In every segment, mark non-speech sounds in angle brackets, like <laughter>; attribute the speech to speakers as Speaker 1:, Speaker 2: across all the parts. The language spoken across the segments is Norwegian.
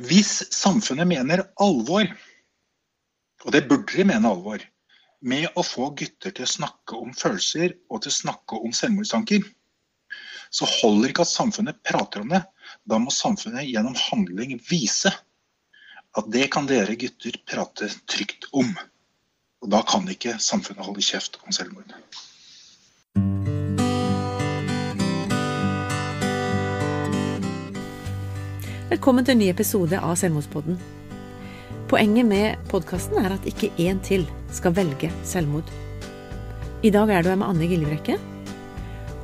Speaker 1: Hvis samfunnet mener alvor, og det burde de mene alvor, med å få gutter til å snakke om følelser og til å snakke om selvmordstanker, så holder ikke at samfunnet prater om det. Da må samfunnet gjennom handling vise at det kan dere gutter prate trygt om. Og da kan ikke samfunnet holde kjeft om selvmord.
Speaker 2: Velkommen til en ny episode av Selvmordspodden. Poenget med podkasten er at ikke én til skal velge selvmord. I dag er du her med Anne Gillebrekke.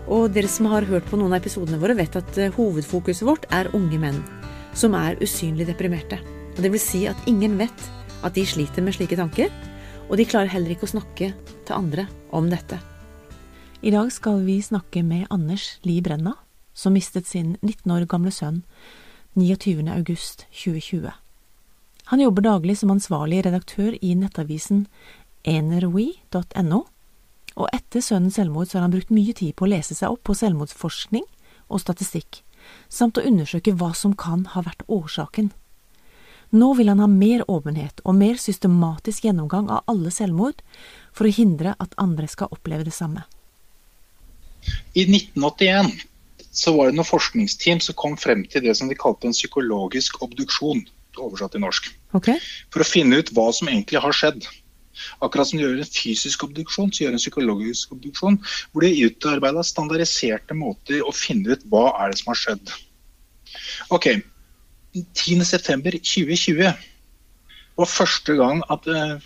Speaker 2: Og dere som har hørt på noen av episodene våre, vet at eh, hovedfokuset vårt er unge menn som er usynlig deprimerte. Det vil si at ingen vet at de sliter med slike tanker, og de klarer heller ikke å snakke til andre om dette. I dag skal vi snakke med Anders Li Brenna, som mistet sin 19 år gamle sønn 29. august 2020. Han jobber daglig som ansvarlig redaktør i nettavisen enerwe.no, og etter sønnens selvmord så har han brukt mye tid på å lese seg opp på selvmordsforskning og statistikk, samt å undersøke hva som kan ha vært årsaken. Nå vil han ha mer åpenhet og mer systematisk gjennomgang av alle selvmord, for å hindre at andre skal oppleve det samme.
Speaker 1: I 1981 så var det noen forskningsteam som kom frem til det som de kalte en psykologisk obduksjon. oversatt til norsk.
Speaker 2: Okay.
Speaker 1: For å finne ut hva som egentlig har skjedd. Akkurat som de gjør en fysisk obduksjon, så gjør en psykologisk obduksjon. Hvor de utarbeida standardiserte måter å finne ut hva er det som har skjedd. Ok, 10.9.2020 var første gang at uh,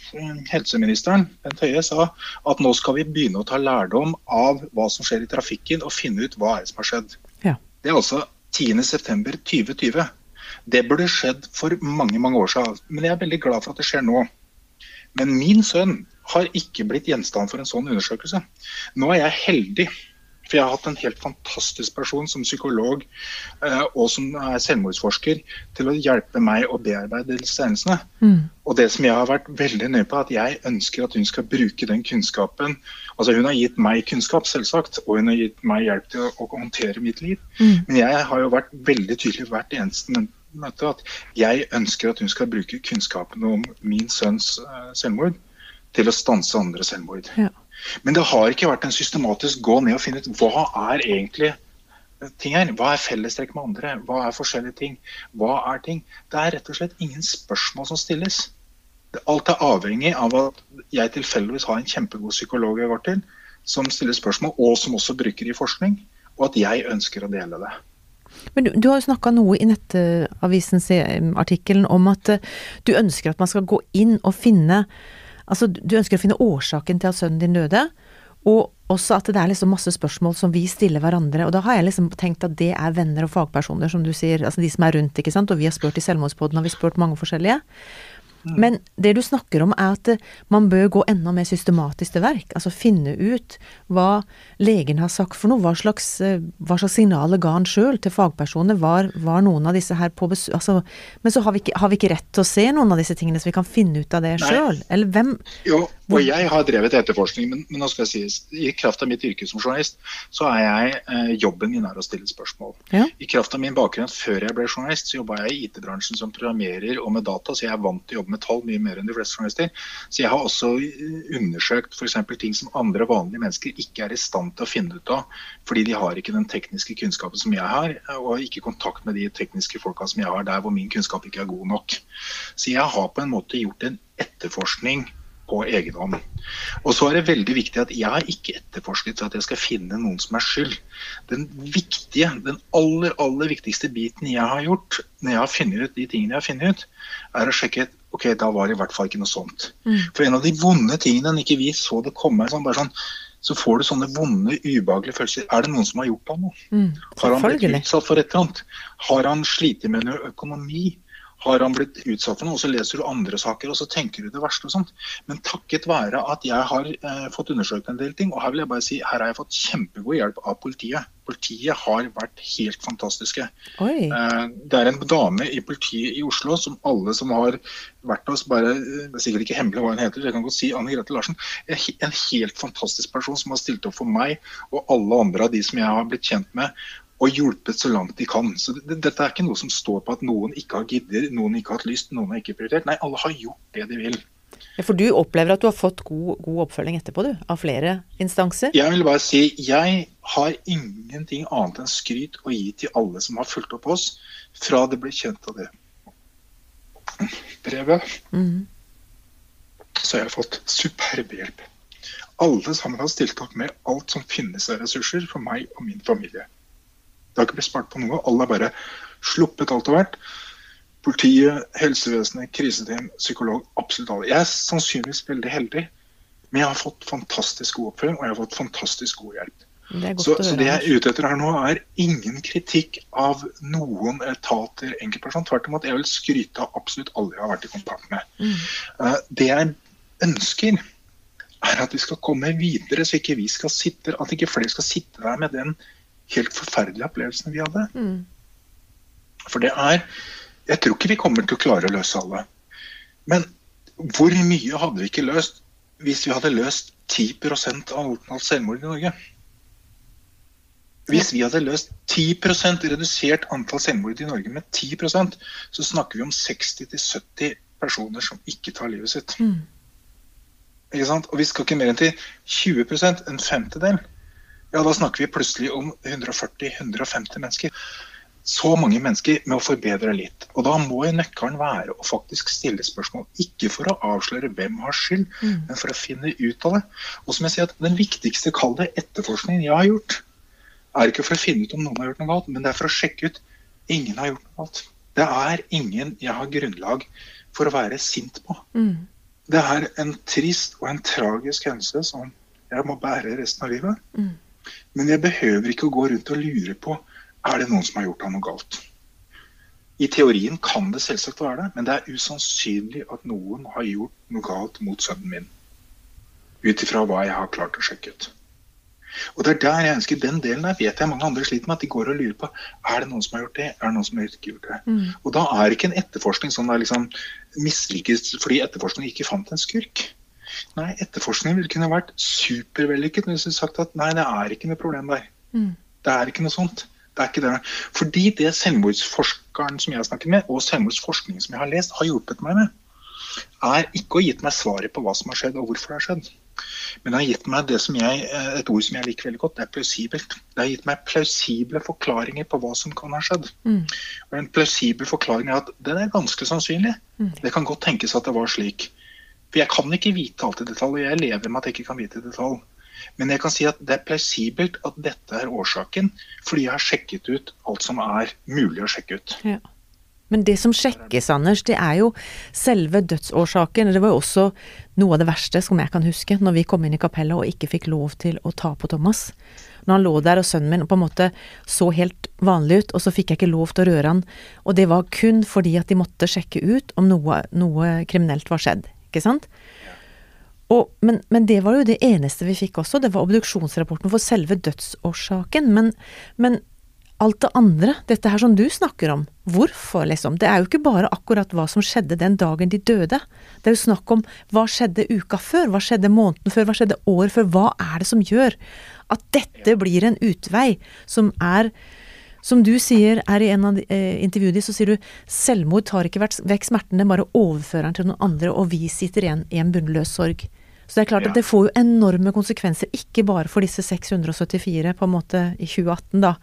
Speaker 1: helseministeren Bent Høie sa at nå skal vi begynne å ta lærdom av hva som skjer i trafikken og finne ut hva er det som har skjedd.
Speaker 2: Ja.
Speaker 1: Det er altså 10.9.2020. Det burde skjedd for mange mange år siden, men jeg er veldig glad for at det skjer nå. Men min sønn har ikke blitt gjenstand for en sånn undersøkelse. Nå er jeg heldig for jeg har hatt en helt fantastisk person som psykolog eh, og som er selvmordsforsker til å hjelpe meg å bearbeide disse hendelsene. Mm. Og det som jeg har vært veldig nøye på, er at jeg ønsker at hun skal bruke den kunnskapen Altså Hun har gitt meg kunnskap, selvsagt, og hun har gitt meg hjelp til å, å håndtere mitt liv. Mm. Men jeg har jo vært veldig tydelig hvert eneste møte at jeg ønsker at hun skal bruke kunnskapen om min sønns uh, selvmord til å stanse andre selvmord.
Speaker 2: Ja.
Speaker 1: Men det har ikke vært en systematisk gå ned og finne ut hva er egentlig ting her. Hva er fellestrekk med andre? Hva er forskjellige ting? Hva er ting? Det er rett og slett ingen spørsmål som stilles. Alt er avhengig av at jeg tilfeldigvis har en kjempegod psykolog jeg går til, som stiller spørsmål, og som også bruker i forskning, og at jeg ønsker å dele det.
Speaker 2: Men du, du har jo snakka noe i Nettavisens eh, artikkelen om at uh, du ønsker at man skal gå inn og finne Altså, du ønsker å finne årsaken til at sønnen din døde, og også at det er liksom masse spørsmål som vi stiller hverandre. Og da har jeg liksom tenkt at det er venner og fagpersoner, som du sier, altså de som er rundt, ikke sant. Og vi har spurt i Selvmordspodden, har vi spurt mange forskjellige. Mm. Men det du snakker om er at eh, man bør gå enda mer systematisk til verk. Altså finne ut hva legen har sagt for noe. Hva slags, eh, hva slags signaler ga han sjøl til fagpersoner? Var, var, noen av disse her på besøk altså, Men så har vi, ikke, har vi, ikke, rett til å se noen av disse tingene, så vi kan finne ut av det sjøl? Eller hvem
Speaker 1: Jo, og jeg har drevet etterforskning, men, men nå skal jeg si, i kraft av mitt yrke som journalist, så er jeg eh, jobben min er å stille spørsmål.
Speaker 2: Ja.
Speaker 1: I kraft av min bakgrunn før jeg ble journalist, så jobba jeg i IT-bransjen som programmerer og med data, så jeg er vant til å jobbe med tall mye mer enn de fleste journalister. Så jeg har også undersøkt f.eks. ting som andre vanlige mennesker ikke er i stand til å finne ut av, fordi de har ikke den tekniske kunnskapen som jeg har, og ikke kontakt med de tekniske folka som jeg har der hvor min kunnskap ikke er god nok. Så jeg har på en måte gjort en etterforskning på egen hånd. Og så er det veldig viktig at jeg har ikke etterforsket så at jeg skal finne noen som er skyld. Den viktige, den aller, aller viktigste biten jeg har gjort når jeg har funnet ut de tingene jeg har funnet ut, er å sjekke ok, da var det i hvert fall ikke noe sånt. Mm. For en av de vonde tingene når ikke vi så det komme, sånn, bare sånn, så får du sånne vonde, ubehagelige følelser. Er det noen som har gjort ham noe?
Speaker 2: Mm,
Speaker 1: har han blitt utsatt for et eller annet? Har han slitt med noe økonomi? Har han blitt utsatt for noe, og så leser du andre saker og så tenker du det verste. og sånt. Men takket være at jeg har eh, fått undersøkt en del ting, og her vil jeg bare si, her har jeg fått kjempegod hjelp av politiet. Politiet har vært helt fantastiske.
Speaker 2: Eh,
Speaker 1: det er en dame i politiet i Oslo som alle som har vært hos bare, Det er sikkert ikke hemmelig hva hun heter, jeg kan godt si Anne Grete Larsen. En helt fantastisk person som har stilt opp for meg og alle andre av de som jeg har blitt kjent med og hjulpet så langt de kan. Så det, Dette er ikke noe som står på at noen ikke har giddet, noen ikke har hatt lyst, noen har ikke prioritert. Nei, alle har gjort det de vil.
Speaker 2: Ja, For du opplever at du har fått god, god oppfølging etterpå, du? Av flere instanser?
Speaker 1: Jeg vil bare si jeg har ingenting annet enn skryt å gi til alle som har fulgt opp oss fra det ble kjent av det brevet.
Speaker 2: Mhm.
Speaker 1: Så har jeg fått superb hjelp. Alle sammen har stilt opp med alt som finnes av ressurser for meg og min familie. Det har ikke blitt spart på noe. Alle har bare sluppet alt og hvert. Politiet, helsevesenet, kriseteam, psykolog. Absolutt alle. Jeg er sannsynligvis veldig heldig, men jeg har fått fantastisk god oppfølging og jeg har fått fantastisk god hjelp.
Speaker 2: Det
Speaker 1: Så, så det jeg er ute etter her nå, er ingen kritikk av noen etater, enkeltperson. Tvert imot, jeg vil skryte av absolutt alle jeg har vært i kontakt med.
Speaker 2: Mm.
Speaker 1: Eh, Det jeg ønsker, er at vi skal komme videre, så ikke vi skal sitte, at ikke flere skal sitte der med den helt forferdelige opplevelsene vi hadde.
Speaker 2: Mm.
Speaker 1: For det er Jeg tror ikke vi kommer til å klare å løse alle. Men hvor mye hadde vi ikke løst hvis vi hadde løst 10% av alt selvmord i Norge? Hvis vi hadde løst 10% redusert antall selvmord i Norge med 10% så snakker vi om 60-70 personer som ikke tar livet sitt.
Speaker 2: Mm.
Speaker 1: Ikke sant? Og vi skal ikke mer enn til 20% en femtedel. Ja, da snakker vi plutselig om 140-150 mennesker. Så mange mennesker med å forbedre litt. Og da må jo nøkkelen være å faktisk stille spørsmål. Ikke for å avsløre hvem har skyld,
Speaker 2: Mm.
Speaker 1: men for å finne ut av det. Og som jeg sier, at den viktigste kall det etterforskningen jeg har gjort, er ikke for å finne ut om noen har gjort noe galt, men det er for å sjekke ut ingen har gjort noe galt. Det er ingen jeg har grunnlag for å være sint på.
Speaker 2: Mm.
Speaker 1: Det er en trist og en tragisk hendelse som jeg må bære resten av livet.
Speaker 2: Mm.
Speaker 1: Men jeg behøver ikke å gå rundt og lure på er det noen som har gjort noe galt. I teorien kan det selvsagt være det, men det er usannsynlig at noen har gjort noe galt mot sønnen min. Ut ifra hva jeg har klart å sjekke ut. Og det er der jeg ønsker Den delen der vet jeg mange andre sliter med. At de går og lurer på er det noen som har gjort det, er det noen som har ikke gjort det.
Speaker 2: Mm.
Speaker 1: Og da er ikke en etterforskning sånn der liksom mislykkes fordi etterforskningen ikke fant en skurk. Nei, etterforskningen ville kunne vært supervellykket hvis vi sagt at nei, det er ikke noe problem der.
Speaker 2: Mm.
Speaker 1: Det er ikke noe sånt. Det er ikke det. Fordi det selvmordsforskeren som jeg har snakket med, og selvmordsforskningen som jeg har lest, har hjulpet meg med, er ikke å gitt meg svaret på hva som har skjedd og hvorfor det har skjedd. Men det har gitt meg det som jeg, eh, et ord som jeg liker veldig godt, det er plausibelt. Det har gitt meg plausible forklaringer på hva som kan ha skjedd.
Speaker 2: Mm.
Speaker 1: Og en plausibel forklaring er at den er ganske sannsynlig.
Speaker 2: Mm.
Speaker 1: Det kan godt tenkes at det var slik. For jeg kan ikke vite alt i detalj, og jeg lever med at jeg ikke kan vite i detalj. Men jeg kan si at det er plausibelt at dette er årsaken, fordi jeg har sjekket ut alt som er mulig å sjekke ut.
Speaker 2: Ja. Men det som sjekkes, Anders, det er jo selve dødsårsaken. Det var jo også noe av det verste som jeg kan huske, når vi kom inn i kapellet og ikke fikk lov til å ta på Thomas. Når han lå der og sønnen min på en måte så helt vanlig ut, og så fikk jeg ikke lov til å røre han. Og det var kun fordi at de måtte sjekke ut om noe, noe kriminelt var skjedd, ikke sant? Og, men, men det var jo det eneste vi fikk også, det var obduksjonsrapporten for selve dødsårsaken. Men, men alt det andre, dette her som du snakker om, hvorfor liksom? Det er jo ikke bare akkurat hva som skjedde den dagen de døde. Det er jo snakk om hva skjedde uka før, hva skjedde måneden før, hva skjedde året før. Hva er det som gjør at dette blir en utvei som er som du sier, er i en av eh, intervjuene dine, så sier du selvmord tar ikke vekk smerten, den bare overfører den til noen andre, og vi sitter igjen i en bunnløs sorg. Så det er klart
Speaker 1: Ja.
Speaker 2: at det får jo enorme konsekvenser, ikke bare for disse 674 på en måte i 2018, da.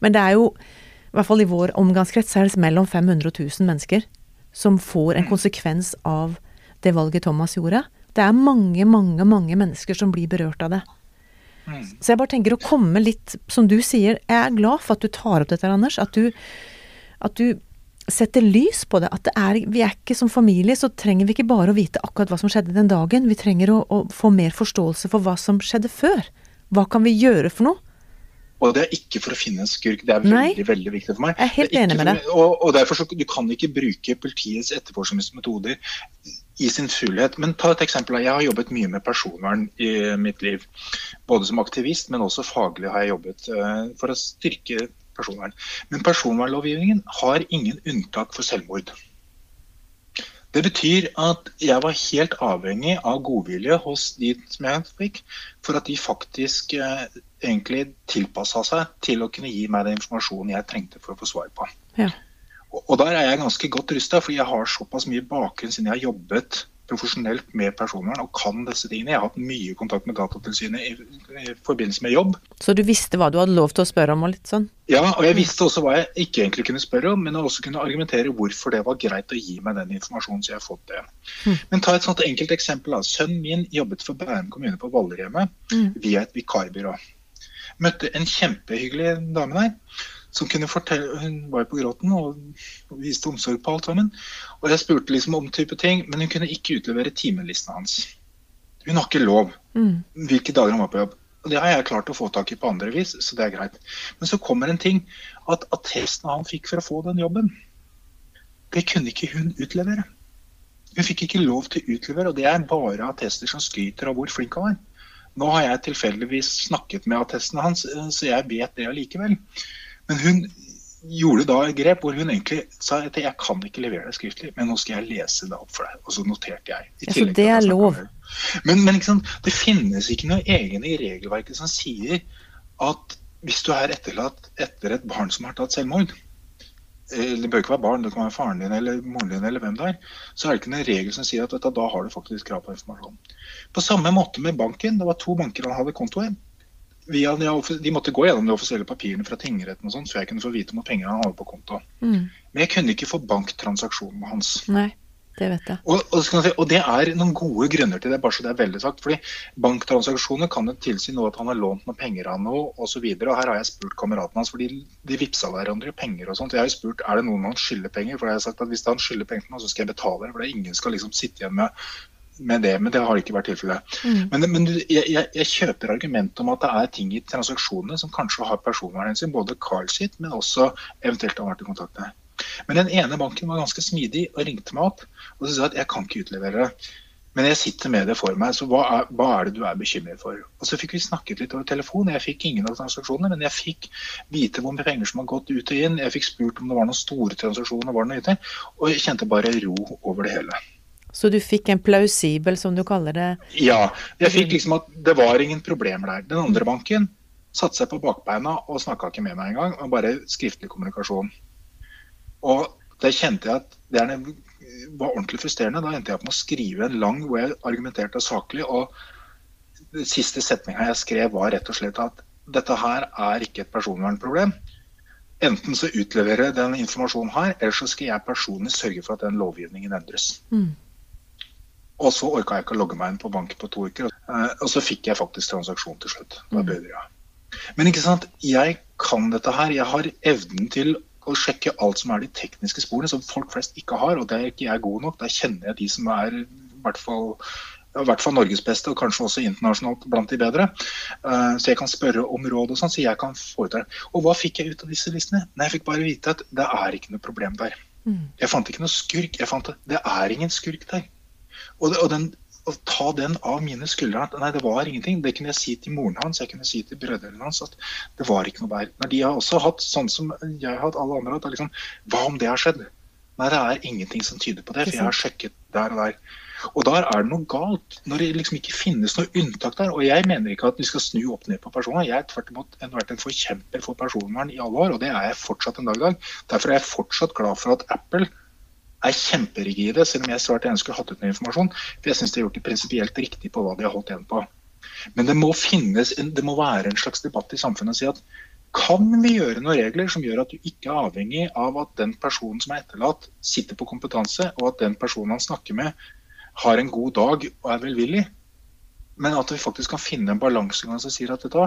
Speaker 2: Men det er jo, i hvert fall i vår omgangskrets, er det mellom 500 og 1000 mennesker som får en konsekvens av det valget Thomas gjorde. Det er mange, mange, mange mennesker som blir berørt av det.
Speaker 1: Mm.
Speaker 2: Så jeg bare tenker å komme litt, som du sier, jeg er glad for at du tar opp dette, Anders. At du, at du setter lys på det. At det er, vi er ikke som familie, så trenger vi ikke bare å vite akkurat hva som skjedde den dagen. Vi trenger å, å få mer forståelse for hva som skjedde før. Hva kan vi gjøre for noe?
Speaker 1: Og det er ikke for å finne en skurk, det er
Speaker 2: Nei.
Speaker 1: veldig veldig viktig for meg.
Speaker 2: Jeg er helt
Speaker 1: er
Speaker 2: enig med
Speaker 1: deg. Og, og derfor så, Du kan ikke bruke politiets etterforskningsmetoder i sin fullhet. Men ta et eksempel. Jeg har jobbet mye med personvern i mitt liv. Både som aktivist, men også faglig har jeg jobbet eh, for å styrke personvern. Men personvernlovgivningen har ingen unntak for selvmord. Det betyr at jeg var helt avhengig av godvilje hos de som jeg fikk, for at de faktisk eh, egentlig tilpassa seg til å kunne gi meg den informasjonen jeg trengte for å få svar på.
Speaker 2: Ja.
Speaker 1: Og, der er jeg ganske godt rusta, fordi jeg har såpass mye bakgrunn siden jeg har jobbet profesjonelt med personvern og kan disse tingene. Jeg har hatt mye kontakt med Datatilsynet i, i forbindelse med jobb.
Speaker 2: Så du visste hva du hadde lov til å spørre om og litt sånn?
Speaker 1: Ja, og jeg visste også hva jeg ikke egentlig kunne spørre om, men også kunne argumentere hvorfor det var greit å gi meg den informasjonen. så jeg har fått det.
Speaker 2: Mm.
Speaker 1: Men ta et sånt enkelt eksempel. da. Sønnen min jobbet for Bærum kommune på Vallerhjemmet
Speaker 2: Mm.
Speaker 1: via et vikarbyrå. Møtte en kjempehyggelig dame der. Som kunne fortelle, Hun var jo på gråten og viste omsorg på alt sammen. Og jeg spurte liksom om type ting, men hun kunne ikke utlevere timelistene hans. Hun har ikke lov
Speaker 2: Mm.
Speaker 1: hvilke dager han var på jobb. Og Det har jeg klart å få tak i på andre vis, så det er greit. Men så kommer en ting, at attestene han fikk for å få den jobben, det kunne ikke hun utlevere. Hun fikk ikke lov til å utlevere, og det er bare attester som skryter av hvor flink han var. Nå har jeg tilfeldigvis snakket med attestene hans, eh, så jeg vet det allikevel. Men hun gjorde da et grep hvor hun egentlig sa at jeg kan ikke levere det skriftlig, men nå skal jeg lese det opp for deg. Og så noterte jeg. i
Speaker 2: Ja, så det er lov.
Speaker 1: Men, men liksom, det finnes ikke noe egen i regelverket som sier at hvis du er etterlatt etter et barn som har tatt selvmord, det bør ikke være barn, det kan være faren din eller moren din eller hvem det er, så er det ikke noen regel som sier at du, da har du faktisk krav på informasjon. På samme måte med banken. Det var to banker han hadde konto i. Via de, de måtte gå gjennom de offisielle papirene fra tingretten og sånn, før jeg kunne få vite om penger han hadde på konto.
Speaker 2: Mm.
Speaker 1: Men jeg kunne ikke få banktransaksjonene hans.
Speaker 2: Nei, det vet jeg.
Speaker 1: Og, og, man si, og det er noen gode grunner til det, bare så det er veldig sagt. fordi Banktransaksjoner kan jo tilsi noe at han har lånt noen penger av noe osv. Her har jeg spurt kameraten hans, for de, de vippsa hverandre penger og sånt. Jeg har jo spurt er det noen han skylder penger, for jeg har sagt at hvis han skylder penger til meg, så skal jeg betale. For det ingen skal liksom sitte igjen med, med det, men det har ikke vært tilfellet.
Speaker 2: Mm.
Speaker 1: Men, men jeg, jeg, jeg kjøper argumentet om at det er ting i transaksjonene som kanskje har personvernhensyn, både Carl sitt, men også eventuelt har vært i kontakt med. Men den ene banken var ganske smidig og ringte meg opp og så sa at jeg kan ikke utlevere det. Men jeg sitter med det for meg, så hva er, hva er det du er bekymret for? Og Så fikk vi snakket litt over telefon. Jeg fikk ingen av transaksjonene, men jeg fikk vite hvor mye penger som har gått ut og inn. Jeg fikk spurt om det var noen store transaksjoner, var det noe lite? Og jeg kjente bare ro over det hele.
Speaker 2: Så du fikk en plausibel, som du kaller det.
Speaker 1: Ja, jeg fikk liksom at det var ingen problemer der. Den andre banken satte seg på bakbeina og snakka ikke med meg engang, og bare skriftlig kommunikasjon. Og da kjente jeg at det var ordentlig frustrerende. Da endte jeg opp med å skrive en lang hvor jeg argumenterte saklig. Og den siste setninga jeg skrev var rett og slett at dette her er ikke et personvernproblem. Enten så utleverer jeg den informasjonen her, eller så skal jeg personlig sørge for at den lovgivningen endres.
Speaker 2: Mm.
Speaker 1: Og så orka jeg ikke å logge meg inn på banken på to uker. Eh, Og så fikk jeg faktisk transaksjon til slutt. Da
Speaker 2: Mm.
Speaker 1: ble ja. Men ikke sant, jeg kan dette her. Jeg har evnen til å sjekke alt som er de tekniske sporene, som folk flest ikke har. Og det er ikke jeg god nok. Der kjenner jeg de som er i hvert fall i hvert fall Norges beste, og kanskje også internasjonalt blant de bedre. Eh, Så jeg kan spørre om råd og sånn, så jeg kan foreta det. Og hva fikk jeg ut av disse listene? Nei, jeg fikk bare vite at det er ikke noe problem der.
Speaker 2: Mm.
Speaker 1: Jeg fant ikke noe skurk. Jeg fant at det er ingen skurk der. Og, det, og den, å ta den av mine skuldre at nei, det var ingenting, det kunne jeg si til moren hans, jeg kunne si til brødrene hans at det var ikke noe der. Når de har også hatt sånn som jeg har hatt, alle andre har hatt, liksom, hva om det har skjedd? Nei, det er ingenting som tyder på det, for jeg har sjekket der og der. Og der er det noe galt, når det liksom ikke finnes noe unntak der. Og jeg mener ikke at vi skal snu opp ned på personvern. Jeg er tvert imot vært en forkjemper for personvern i alle år, og det er jeg fortsatt en dag i dag. Derfor er jeg fortsatt glad for at Apple er kjemperigide, selv om jeg svært gjerne skulle hatt ut noe informasjon. For jeg syns de har gjort det prinsipielt riktig på hva de har holdt igjen på. Men det må finnes, det må være en slags debatt i samfunnet å si at kan vi gjøre noen regler som gjør at du ikke er avhengig av at den personen som er etterlatt, sitter på kompetanse, og at den personen han snakker med, har en god dag og er velvillig? Men at vi faktisk kan finne en balansegang som sier at vet du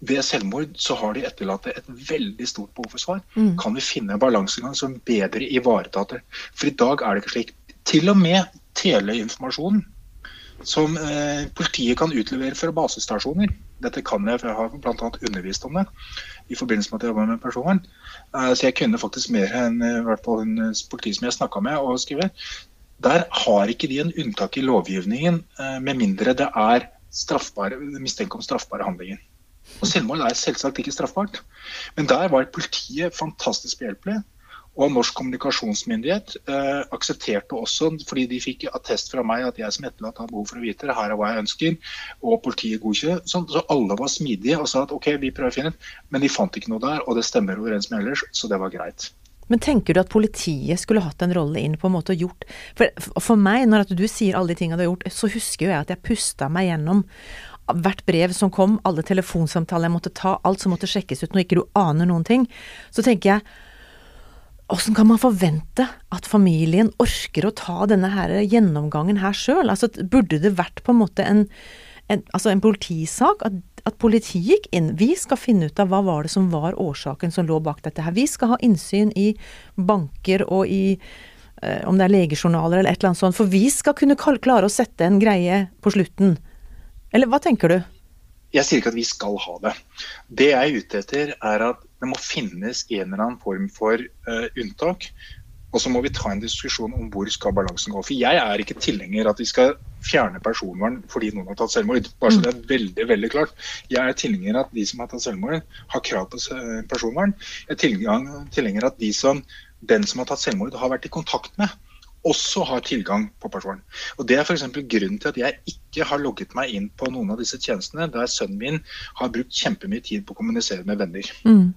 Speaker 1: ved selvmord så har de etterlatte et veldig stort behov for svar.
Speaker 2: Mm.
Speaker 1: Kan vi finne en balansegang som bedre ivaretar det? For i dag er det ikke slik. Til og med teleinformasjonen som eh, politiet kan utlevere fra basestasjoner. Dette kan jeg, for jeg har bl.a. undervist om det i forbindelse med at jeg jobber med personvern. Eh, så jeg kunne faktisk mer enn eh, i hvert fall en eh, politi som jeg snakka med og skriver. Der har ikke de en unntak i lovgivningen, eh, med mindre det er mistenke om straffbare handlinger. Og Selvmord er selvsagt ikke straffbart, men der var politiet fantastisk behjelpelig. Og norsk kommunikasjonsmyndighet eh, aksepterte også, fordi de fikk attest fra meg at jeg som etterlatt har behov for å vite det, her er hva jeg ønsker, og politiet godkjenner. Så, så, alle var smidige og sa at OK, vi prøver å finne ut. Men de fant ikke noe der, og det stemmer overens med ellers, så det var greit.
Speaker 2: Men tenker du at politiet skulle hatt en rolle inn på en måte og gjort For, for meg, når du sier alle de tingene du har gjort, så husker jo jeg at jeg pusta meg gjennom hvert brev som kom, alle telefonsamtaler jeg måtte ta, alt som måtte sjekkes ut når ikke du aner noen ting. Så tenker jeg Åssen kan man forvente at familien orker å ta denne her gjennomgangen her sjøl? Altså, burde det vært på en måte en, en, altså en politisak? At, at politiet gikk inn. Vi skal finne ut av hva var det som var årsaken som lå bak dette her. Vi skal ha innsyn i banker og i eh, om det er legejournaler eller et eller annet sånt. For vi skal kunne klare å sette en greie på slutten. Eller hva tenker du?
Speaker 1: Jeg sier ikke at vi skal ha det. Det jeg er ute etter, er at det må finnes en eller annen form for uh, unntak. Og så må vi ta en diskusjon om hvor skal balansen gå. For jeg er ikke tilhenger at vi skal fjerne personvern fordi noen har tatt selvmord. Bare så det er veldig veldig klart. Jeg er tilhenger at de som har tatt selvmord, har krav på personvern. Jeg er tilhenger at de som, den som har tatt selvmord, har vært i kontakt med, også har tilgang på personen. Og Det er f.eks. grunnen til at jeg ikke har logget meg inn på noen av disse tjenestene der sønnen min har brukt kjempemye tid på å kommunisere med venner. Mm.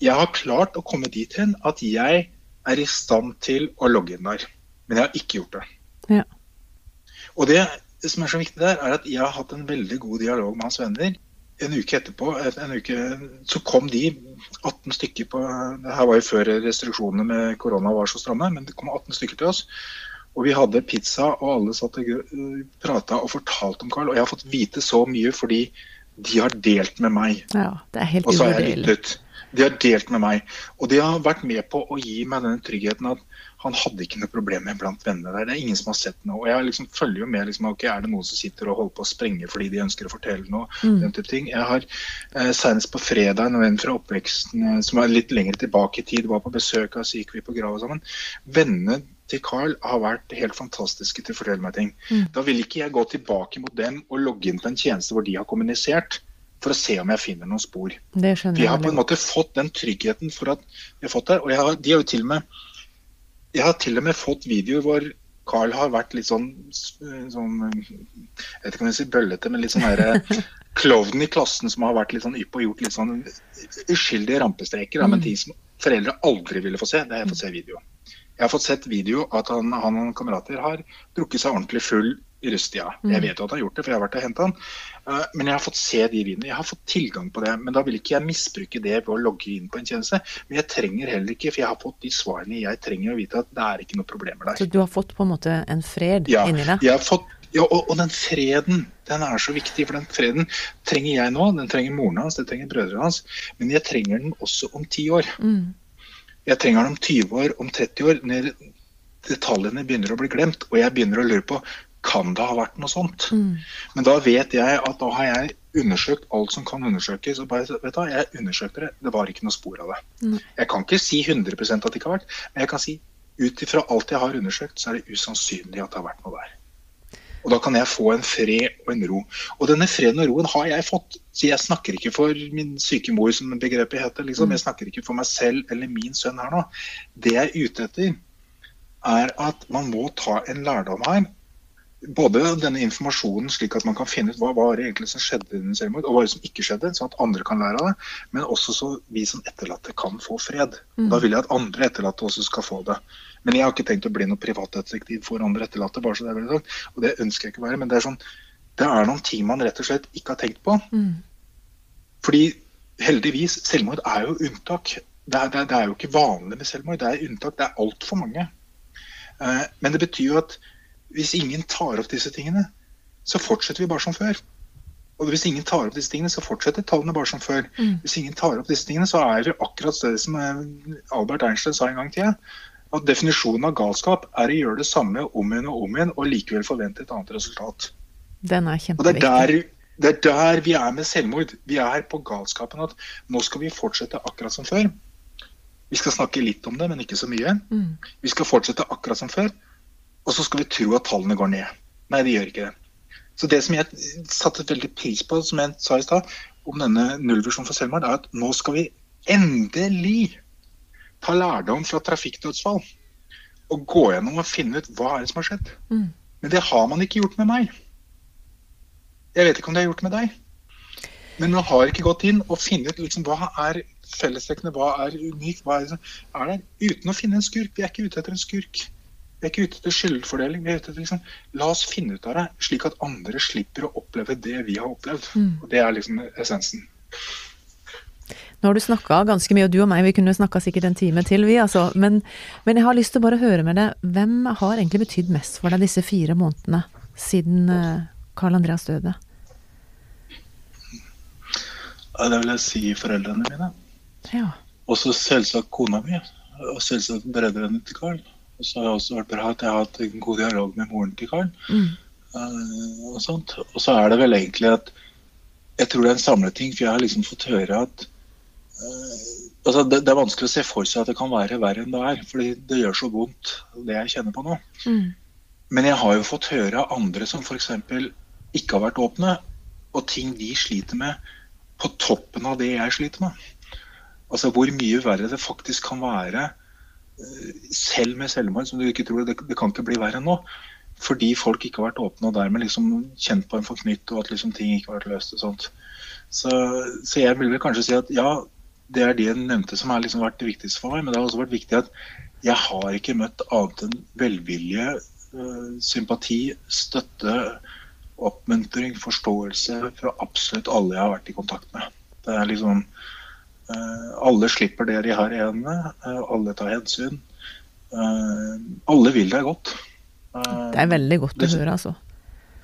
Speaker 1: Jeg har klart å komme dit hen at jeg er i stand til å logge inn der, men jeg har ikke gjort det. Ja. Og det som er så viktig der, er at jeg har hatt en veldig god dialog med hans venner en uke etterpå en uke, så kom de 18 stykker på det her var jo før restriksjonene med korona var så stramme, men det kom 18 stykker til oss. Og vi hadde pizza, og alle satt og prata og fortalte om Carl. Og jeg har fått vite så mye fordi de har delt med meg.
Speaker 2: Ja, det er helt
Speaker 1: Og så har jeg lyttet. De har delt med meg. Og de har vært med på å gi meg den tryggheten at han hadde ikke noe problem med blant vennene der. Det er ingen som har sett noe. Og jeg liksom følger jo med. Liksom, okay, Er det noen som sitter og holder på å sprenge fordi de ønsker å fortelle noe? Mm. den type ting. Jeg har eh, Senest på fredag en venn fra oppveksten eh, som er litt lenger tilbake i tid, var på besøk av så gikk vi på grava sammen. Vennene til Carl har vært helt fantastiske til å fortelle meg ting. Mm. Da vil ikke jeg gå tilbake mot dem og logge inn på en tjeneste hvor de har kommunisert for å se om jeg finner noen spor.
Speaker 2: Det skjønner jeg.
Speaker 1: Vi har på en måte fått den tryggheten for at vi har fått det. Og har, de har jo til og med jeg har til og med fått videoer hvor Carl har vært litt sånn, sånn Jeg vet ikke om jeg sier bøllete, men litt sånn herre <laughs> klovnen i klassen som har vært litt sånn ypp og gjort litt sånn uskyldige rampestreker. Da, Men ting som foreldre aldri ville få se, det har jeg fått se video. Jeg har fått sett video at han, han og kamerater har drukket seg ordentlig full i rusttida. Jeg mm. vet jo at han har gjort det, for jeg har vært og henta han. Uh, men jeg har fått se de vinene. Jeg har fått tilgang på det. Men da vil ikke jeg misbruke det ved å logge inn på en tjeneste. Men jeg trenger heller ikke, for jeg har fått de svarene jeg trenger å vite at det er ikke noen problemer der.
Speaker 2: Så du har fått på en måte en fred
Speaker 1: ja,
Speaker 2: inni deg?
Speaker 1: Jeg har fått, ja, og, og, den freden den er så viktig. For den freden trenger jeg nå. Den trenger moren hans, den trenger brødrene hans. Men jeg trenger den også om ti år. Mm. Jeg trenger den om 20 år, om 30 år. når detaljene begynner å bli glemt, og jeg begynner å lure på kan det ha vært noe sånt? Mm. Men da vet jeg at da har jeg undersøkt alt som kan undersøkes. og bare, vet du, Jeg undersøkte det, det var ikke noe spor av det. Mm. Jeg kan ikke si 100% at det ikke har vært, men jeg kan si ut ifra alt jeg har undersøkt, så er det usannsynlig at det har vært noe der. Og da kan jeg få en fred og en ro. Og denne freden og roen har jeg fått. Så jeg snakker ikke for min syke mor, som begrepet heter. Liksom. Mm. Jeg snakker ikke for meg selv eller min sønn her nå. Det jeg er ute etter, er at man må ta en lærdom her både denne informasjonen, slik at man kan finne ut hva var det egentlig som skjedde under selvmord, og hva det som ikke skjedde, sånn at andre kan lære av det. Men også så vi som etterlatte kan få fred. Mm. Da vil jeg at andre etterlatte også skal få det. Men jeg har ikke tenkt å bli noe privatdetektiv for andre etterlatte, bare så det er veldig sagt. Og det ønsker jeg ikke å være. Men det er sånn, det er noen ting man rett og slett ikke har tenkt på. Mm. Fordi heldigvis, selvmord er jo unntak. Det er, det, er, det er, jo ikke vanlig med selvmord. Det er unntak. Det er altfor mange. Eh, men det betyr jo at hvis ingen tar opp disse tingene, så fortsetter vi bare som før. Og hvis ingen tar opp disse tingene, så fortsetter tallene bare som før. Mm. Hvis ingen tar opp disse tingene, så er det akkurat det som eh, Albert Einstein sa en gang til. At definisjonen av galskap er å gjøre det samme om igjen og om igjen, og likevel forvente et annet resultat.
Speaker 2: Den er kjempeviktig.
Speaker 1: Det er, der, det er der vi er med selvmord. Vi er på galskapen at nå skal vi fortsette akkurat som før. Vi skal snakke litt om det, men ikke så mye. Mm. Vi skal fortsette akkurat som før og så skal vi tro at tallene går ned. Nei, de gjør ikke det. Så det som jeg satte veldig pris på, som jeg sa i stad, om denne nullvisjonen for selvmord, er at nå skal vi endelig ta lærdom fra trafikkdødsfall. Og gå gjennom og finne ut hva er det som har skjedd.
Speaker 2: Mm.
Speaker 1: Men det har man ikke gjort med meg. Jeg vet ikke om det har gjort med deg. Men man har ikke gått inn og funnet ut liksom, hva er fellestrekkene, hva er unikt, hva er, er det, uten å finne en skurk. Vi er ikke ute etter en skurk. Vi er ikke ute etter skyldfordeling. vi er ute etter liksom, La oss finne ut av det, slik at andre slipper å oppleve det vi har opplevd.
Speaker 2: Mm.
Speaker 1: Og Det er liksom essensen.
Speaker 2: Nå har du snakka ganske mye, og du og meg vi kunne snakka sikkert en time til, vi altså. Men, men, jeg har lyst til å bare høre med deg, hvem har egentlig betydd mest for deg disse fire månedene siden Karl eh, Andreas døde?
Speaker 1: Ja, det vil jeg si foreldrene mine.
Speaker 2: Ja.
Speaker 1: Og så selvsagt kona mi. Og selvsagt brødrene til Karl. Og så har jeg også vært bra at jeg har hatt en god dialog med moren til Karl. Mm. Uh, og, sånt. og så er det vel egentlig at jeg tror det er en samleting, for jeg har liksom fått høre at uh, altså det, det, er vanskelig å se for seg at det kan være verre enn det er. fordi det gjør så vondt, det jeg kjenner på nå. Mm. Men jeg har jo fått høre av andre som f.eks. ikke har vært åpne, og ting de sliter med på toppen av det jeg sliter med. Altså hvor mye verre det faktisk kan være selv med selvmord, som du ikke tror, det, det kan ikke bli verre enn nå. Fordi folk ikke har vært åpne og dermed liksom kjent på en forknytt, og at liksom ting ikke har vært løst. og sånt. Så, så, jeg vil vel kanskje si at ja, det er det jeg nevnte som har liksom vært det viktigste for meg. Men det har også vært viktig at jeg har ikke møtt annet enn velvilje, øh, sympati, støtte, oppmuntring, forståelse fra absolutt alle jeg har vært i kontakt med. Det er liksom alle slipper det de har i hendene. Eh, alle tar hensyn. Eh, alle vil deg godt.
Speaker 2: Det er veldig godt å høre, altså.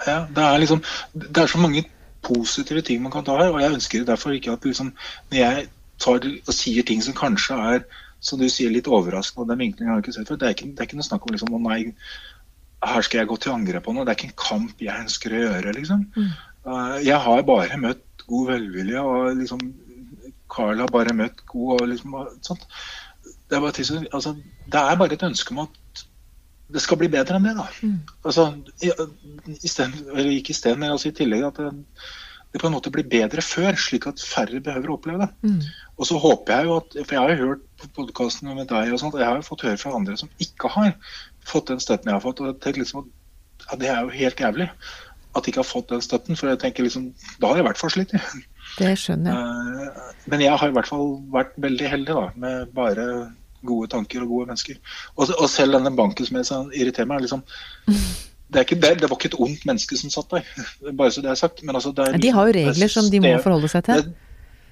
Speaker 1: Ja, det er liksom Det er så mange positive ting man kan ta her, og jeg ønsker derfor ikke at liksom Når jeg tar og sier ting som kanskje er som du sier, litt overraskende, og den vinklingen har jeg ikke sett før, det er ikke, det er ikke noe snakk om liksom, å nei, her skal jeg gå til angrep på noe. Det er ikke en kamp jeg ønsker å gjøre, liksom. Mm. Jeg har bare møtt god velvilje og liksom Carl har bare møtt god og liksom sånt. Det er, bare, altså, det er bare et ønske om at det skal bli bedre enn det. da. Mm. Altså, i, i sted, eller ikke i stedet, men altså i tillegg at det, det, på en måte blir bedre før, slik at færre behøver å oppleve det. Mm. Og så håper jeg jo at, for jeg har jo hørt på podkasten med deg, og sånt, og jeg har jo fått høre fra andre som ikke har fått den støtten jeg har fått. og jeg tenker liksom at ja, Det er jo helt jævlig at de ikke har fått den støtten. For jeg tenker liksom, da har jeg i hvert fall slitt.
Speaker 2: Det skjønner jeg.
Speaker 1: Eh, men jeg har i hvert fall vært veldig heldig da, med bare gode tanker og gode mennesker. Og, og selv denne banken som jeg irriterer meg, liksom <laughs> det, ikke, det, det, var ikke et ondt menneske som satt der, <laughs> bare så det er sagt. Men altså, det er,
Speaker 2: de har jo regler som de må forholde seg til.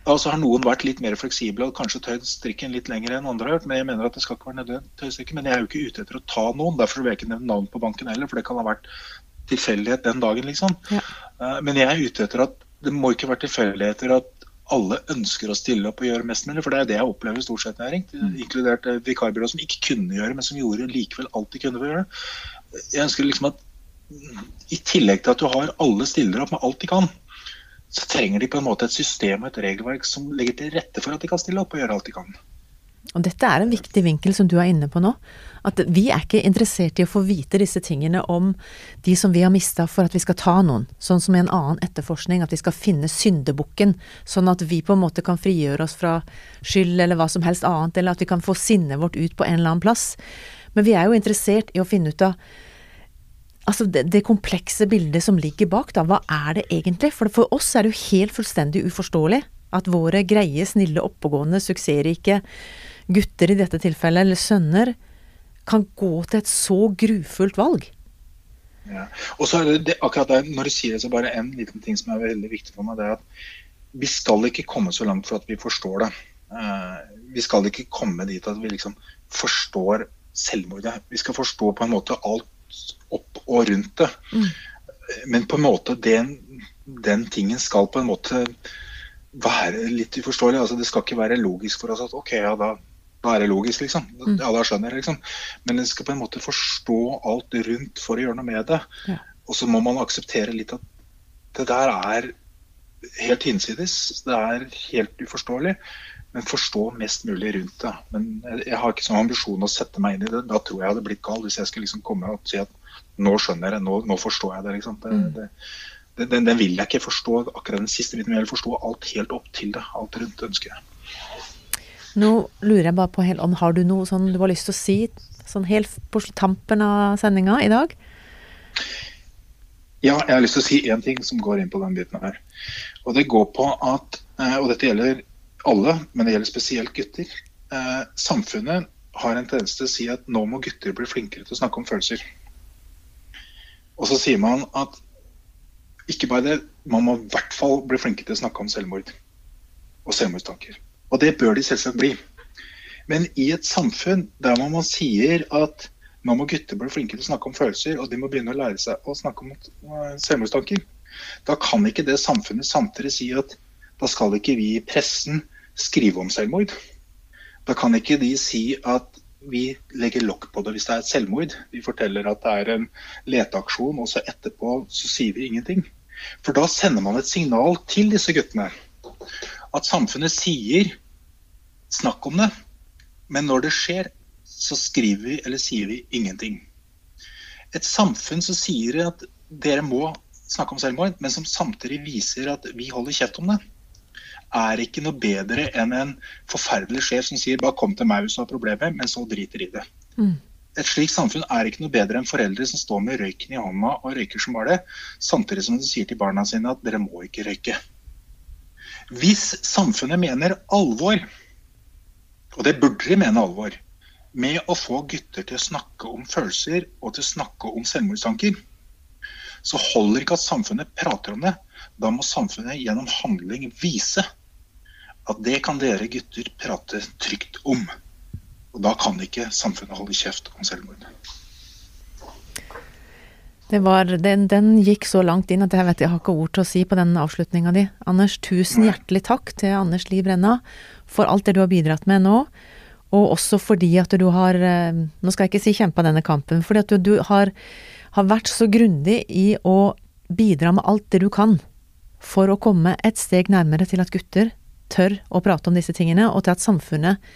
Speaker 1: Altså så har noen vært litt mer fleksible og kanskje tøyd strikken litt lenger enn andre har gjort. Men jeg mener at det skal ikke være nødvendig Men jeg er jo ikke ute etter å ta noen. Derfor vil jeg ikke nevne navn på banken heller, for det kan ha vært tilfeldighet den dagen, liksom. Ja. Eh, men jeg er ute etter at det må ikke være tilfeldigheter at alle ønsker å stille opp og gjøre mest mulig. For det er det jeg opplever stort sett når. Mm. Inkludert eh, vikarbyrå som ikke kunne gjøre, men som gjorde likevel alt de kunne for å gjøre. Jeg ønsker liksom at i tillegg til at du har alle stiller opp med alt de kan, så trenger de på en måte et system og et regelverk som legger til rette for at de kan stille opp og gjøre alt de kan.
Speaker 2: Og dette er en viktig vinkel som du er inne på nå. At vi er ikke interessert i å få vite disse tingene om de som vi har mista for at vi skal ta noen. Sånn som i en annen etterforskning, at vi skal finne syndebukken. Sånn at vi på en måte kan frigjøre oss fra skyld eller hva som helst annet, eller at vi kan få sinnet vårt ut på en eller annen plass. Men vi er jo interessert i å finne ut av Altså det, det, komplekse bildet som ligger bak, da, hva er det egentlig? For for oss er det jo helt fullstendig uforståelig at våre greie, snille, oppegående, suksessrike gutter i dette tilfellet, eller sønner, kan gå til et så grufullt valg.
Speaker 1: Ja. Og så er det, akkurat der, Når du sier det, så bare en liten ting som er veldig viktig for meg. det er at Vi skal ikke komme så langt for at vi forstår det. Uh, vi skal ikke komme dit at vi liksom forstår selvmordet. Vi skal forstå på en måte alt opp og rundt det. Mm. Men på en måte den, den tingen skal på en måte være litt uforståelig. Altså, det skal ikke være logisk for oss at OK, ja, da er det logisk, liksom. Mm. Ja, da skjønner jeg, liksom. Men en skal på en måte forstå alt rundt for å gjøre noe med det. Ja. Og så må man akseptere litt at det der er helt hinsides. Det er helt uforståelig. Men forstå mest mulig rundt det. Men jeg har ikke sånn ambisjon å sette meg inn i det. Da tror jeg jeg hadde blitt gal hvis jeg skulle liksom komme og si at nå skjønner jeg det, nå, nå forstår jeg det. liksom. Det, mm. det, den, den, vil jeg ikke forstå akkurat den siste biten, jeg vil forstå alt helt opp til det. Alt rundt ønsker jeg.
Speaker 2: Nå lurer jeg bare på om Har du noe sånn du har lyst til å si sånn helt på tampen av sendinga i dag?
Speaker 1: Ja, jeg har lyst til å si én ting som går inn på den biten her. Og det går på at, eh, og dette gjelder alle, men det gjelder spesielt gutter. Eh, samfunnet har en tendens til å si at nå må gutter bli flinkere til å snakke om følelser. Og så sier man at ikke bare det, man må i hvert fall bli flinke til å snakke om selvmord og selvmordstanker. Og det bør de selvsagt bli. Men i et samfunn der man sier at nå må gutter bli flinke til å snakke om følelser, og de må begynne å lære seg å snakke om eh, selvmordstanker, da kan ikke det samfunnet samtidig si at da skal ikke vi i pressen skrive om selvmord. Da kan ikke de si at vi legger lokk på det hvis det er et selvmord. Vi forteller at det er en leteaksjon, og så etterpå så sier vi ingenting. For da sender man et signal til disse guttene. At samfunnet sier snakk om det, men når det skjer, så skriver vi eller sier vi ingenting. Et samfunn som sier at dere må snakke om selvmord, men som samtidig viser at vi holder kjeft om det, er ikke noe bedre enn en forferdelig sjef som sier 'bare kom til meg hvis du har problemer', men så driter i det. Mm. Et slikt samfunn er ikke noe bedre enn foreldre som står med røyken i hånda og røyker som bare det, samtidig som de sier til barna sine at 'dere må ikke røyke'. Hvis samfunnet mener alvor, og det burde de mene alvor, med å få gutter til å snakke om følelser og til å snakke om selvmordstanker, så holder ikke at samfunnet prater om det. Da må samfunnet gjennom handling vise at det kan dere gutter prate trygt om. Og da kan ikke samfunnet holde kjeft om selvmord.
Speaker 2: Var, den, den, gikk så langt inn at jeg vet jeg har ikke ord til å si på den avslutninga di. Anders, tusen hjertelig takk til Anders Liv Brenna for alt det du har bidratt med nå. Og også fordi at du har eh, Nå skal jeg ikke si kjempa denne kampen, fordi at du, du har, har vært så grundig i å bidra med alt det du kan for å komme et steg nærmere til at gutter tør å prate om disse tingene, og til at samfunnet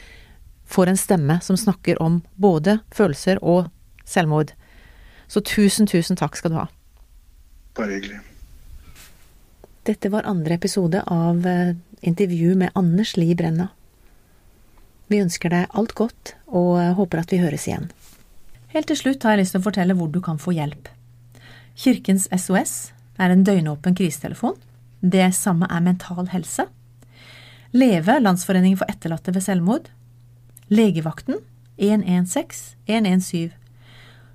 Speaker 2: får en stemme som snakker om både følelser og selvmord. Så tusen, tusen takk skal du ha.
Speaker 1: Bare hyggelig.
Speaker 2: Dette var andre episode av eh, intervju med Anders Li Brenna. Vi ønsker deg alt godt, og eh, håper at vi høres igjen. Helt til slutt har jeg lyst til å fortelle hvor du kan få hjelp. Kirkens SOS er en døgnåpen krisetelefon. Det samme er Mental Helse. Leve, Landsforeningen for etterlatte ved selvmord. Legevakten 116 117.